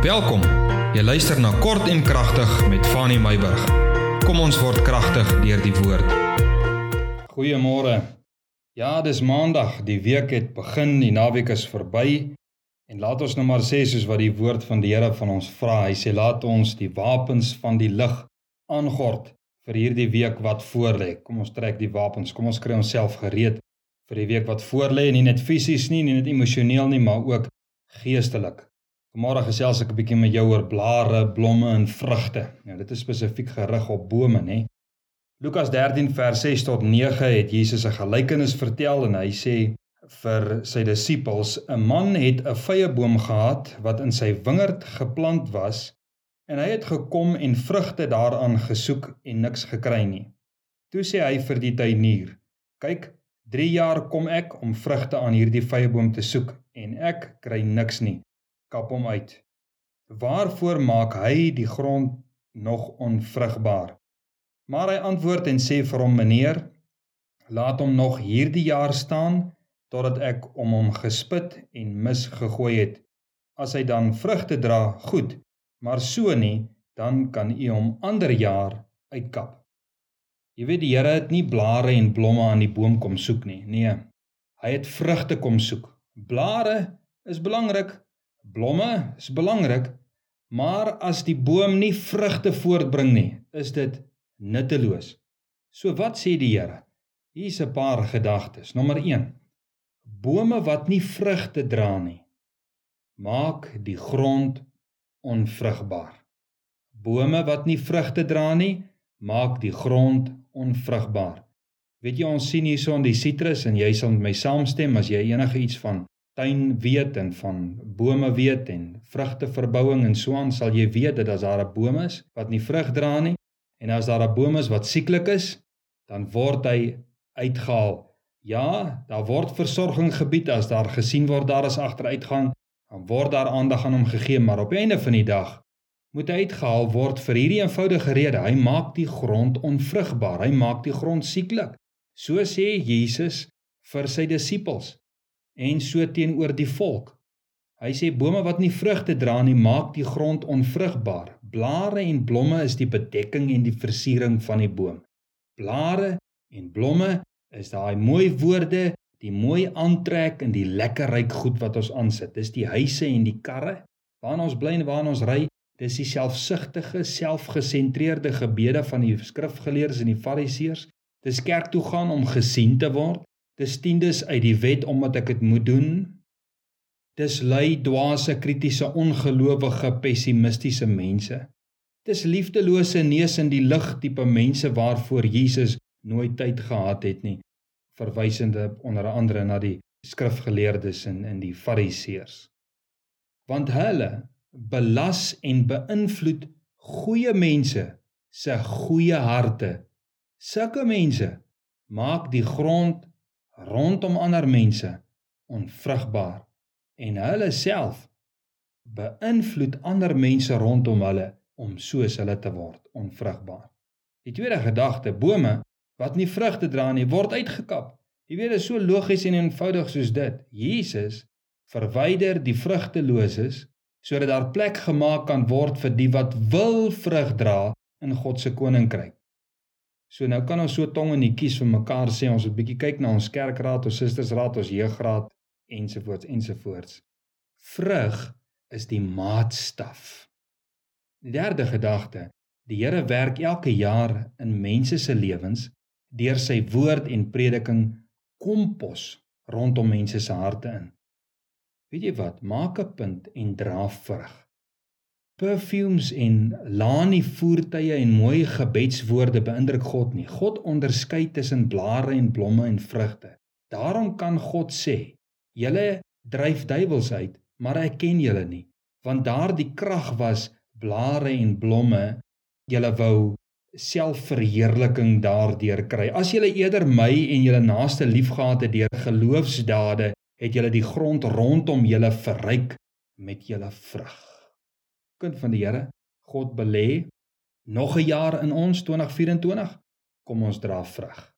Welkom. Jy luister na Kort en Kragtig met Fanny Meyburg. Kom ons word kragtig deur die woord. Goeiemôre. Ja, dis Maandag. Die week het begin, die naweek is verby. En laat ons nou maar sê soos wat die woord van die Here van ons vra. Hy sê laat ons die wapens van die lig aangord vir hierdie week wat voorlê. Kom ons trek die wapens. Kom ons kry onsself gereed vir die week wat voorlê, nie net fisies nie, nie net emosioneel nie, maar ook geestelik. Vanmôre gesels ek 'n bietjie met jou oor blare, blomme en vrugte. Nou dit is spesifiek gerig op bome, nê. Lukas 13 vers 6 tot 9 het Jesus 'n gelykenis vertel en hy sê vir sy disippels: 'n Man het 'n vrye boom gehad wat in sy wingerd geplant was en hy het gekom en vrugte daaraan gesoek en niks gekry nie. Toe sê hy vir die tuinier: "Kyk, 3 jaar kom ek om vrugte aan hierdie vrye boom te soek en ek kry niks nie." Kap hom uit. Waarvoor maak hy die grond nog onvrugbaar? Maar hy antwoord en sê vir hom: "Meneer, laat hom nog hierdie jaar staan totdat ek om hom gespit en mis gegooi het. As hy dan vrugte dra, goed, maar so nie, dan kan u hom ander jaar uitkap." Jy weet die Here het nie blare en blomme aan die boom kom soek nie. Nee. Hy het vrugte kom soek. Blare is belangrik, Blomme is belangrik, maar as die boom nie vrugte voortbring nie, is dit nutteloos. So wat sê die Here? Hier's 'n paar gedagtes. Nommer 1. Bome wat nie vrugte dra nie, maak die grond onvrugbaar. Bome wat nie vrugte dra nie, maak die grond onvrugbaar. Weet jy ons sien hierso in die sitrus en jy sal met my saamstem as jy enige iets van tuin weet en van bome weet en vrugteverbouing en so aan sal jy weet dat as daar 'n boom is wat nie vrug dra nie en as daar 'n boom is wat sieklik is dan word hy uitgehaal. Ja daar word versorging gebied. As daar gesien word daar is agteruitgang dan word daar aandag aan hom gegee maar op einde van die dag moet hy uitgehaal word vir hierdie eenvoudige rede. Hy maak die grond onvrugbaar. Hy maak die grond sieklik. So sê Jesus vir sy disippels en so teenoor die volk. Hy sê bome wat nie vrugte dra nie, maak die grond onvrugbaar. Blare en blomme is die bedekking en die versiering van die boom. Blare en blomme is daai mooi woorde, die mooi aantrek en die lekker ryk goed wat ons aansit. Dis die huise en die karre waarin ons bly en waarin ons ry. Dis die selfsugtige, selfgesentreerde gebede van die skrifgeleerdes en die fariseërs. Dis kerk toe gaan om gesien te word. Dis tiendes uit die wet omdat ek dit moet doen. Dis lui dwaase kritiese ongelowige pessimistiese mense. Dis liefdelose neus in die lig tipe mense waarvoor Jesus nooit tyd gehad het nie. Verwysende onder andere na die skrifgeleerdes en in die fariseërs. Want hulle belas en beïnvloed goeie mense se goeie harte. Sulke mense maak die grond rondom ander mense onvrugbaar en hulle self beïnvloed ander mense rondom hulle om soos hulle te word onvrugbaar. Die tweede gedagte, bome wat nie vrugte dra nie, word uitgekap. Jy weet dit is so logies en eenvoudig soos dit. Jesus verwyder die vrugteloses sodat daar plek gemaak kan word vir die wat wil vrug dra in God se koninkryk. So nou kan ons so tong in die kies vir mekaar sê ons moet bietjie kyk na ons kerkraad, ons sustersraad, ons jeugraad ensovoorts ensovoorts. Vrug is die maatstaf. Die derde gedagte, die Here werk elke jaar in mense se lewens deur sy woord en prediking kompos rondom mense se harte in. Weet jy wat? Maak 'n punt en dra vrug perfumes en lani voertuie en mooi gebedswoorde beïndruk God nie. God onderskei tussen blare en blomme en vrugte. Daarom kan God sê: "Julle dryf duiwels uit, maar ek ken julle nie." Want daardie krag was blare en blomme. Julle wou selfverheerliking daardeur kry. As julle eerder my en julle naaste liefgehad het deur geloofsdade, het julle die grond rondom julle verryk met julle vrug kind van die Here, God belê nog 'n jaar in ons 2024. Kom ons dra vrug.